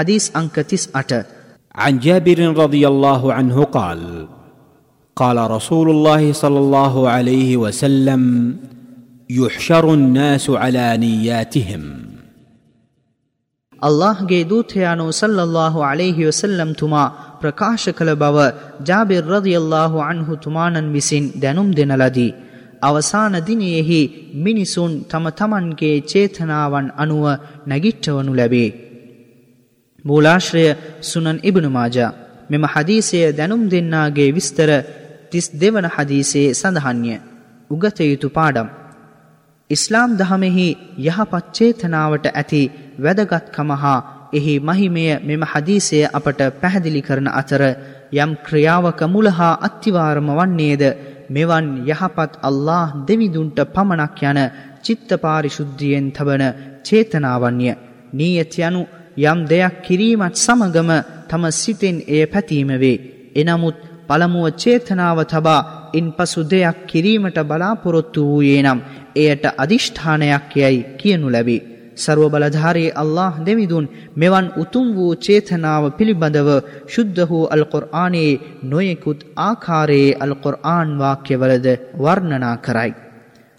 حديث أنك تسعة عن جابر رضي الله عنه قال قال رسول الله صلى الله عليه وسلم يحشر الناس على نياتهم අල්لهගේ දූතයානු සල්ලල්له අලෙහි වසල්ලම් තුමා ප්‍රකාශ කළ බව ජාබිර් රදියල්له අන්හු තුමානන් විසින් දැනුම් දෙනලදී. අවසාන දිනයෙහි මිනිසුන් තම තමන්ගේ චේතනාවන් අනුව නැගිට්ටවනු ලැබේ. මූලාශ්‍රය සුනන් ඉබනුමාජා මෙම හදීසය දැනුම් දෙන්නාගේ විස්තර තිස් දෙවන හදීසේ සඳහන්ය. උගතයුතු පාඩම්. ඉස්ලාම් දහමෙහි යහපත් චේතනාවට ඇති වැදගත්කම හා එහි මහිමය මෙම හදීසය අපට පැහැදිලි කරන අතර යම් ක්‍රියාවක මුලහා අත්තිවාරම වන්නේද මෙවන් යහපත් අල්له දෙවිදුන්ට පමණක් යන චිත්ත පාරිශුද්ධියෙන් තබන චේතනාවන්ය නීයත් යනු යම් දෙයක් කිරීමත් සමගම තම සිතෙන් එය පැතීම වේ. එනමුත් පළමුුව චේතනාව තබා ඉන් පසු දෙයක් කිරීමට බලාපොරොත්තු වූයේ නම් එයට අධිෂ්ඨානයක් යැයි කියනු ලැබේ. සර්ව බලධාරයේ අල්له දෙවිදුන් මෙවන් උතුම් වූ චේතනාව පිළිබඳව ශුද්ධ වූ අල්කොර්ආනයේ නොයෙකුත් ආකාරයේ අල්කොර්ආන් වාක්‍යවලද වර්ණනා කරයි.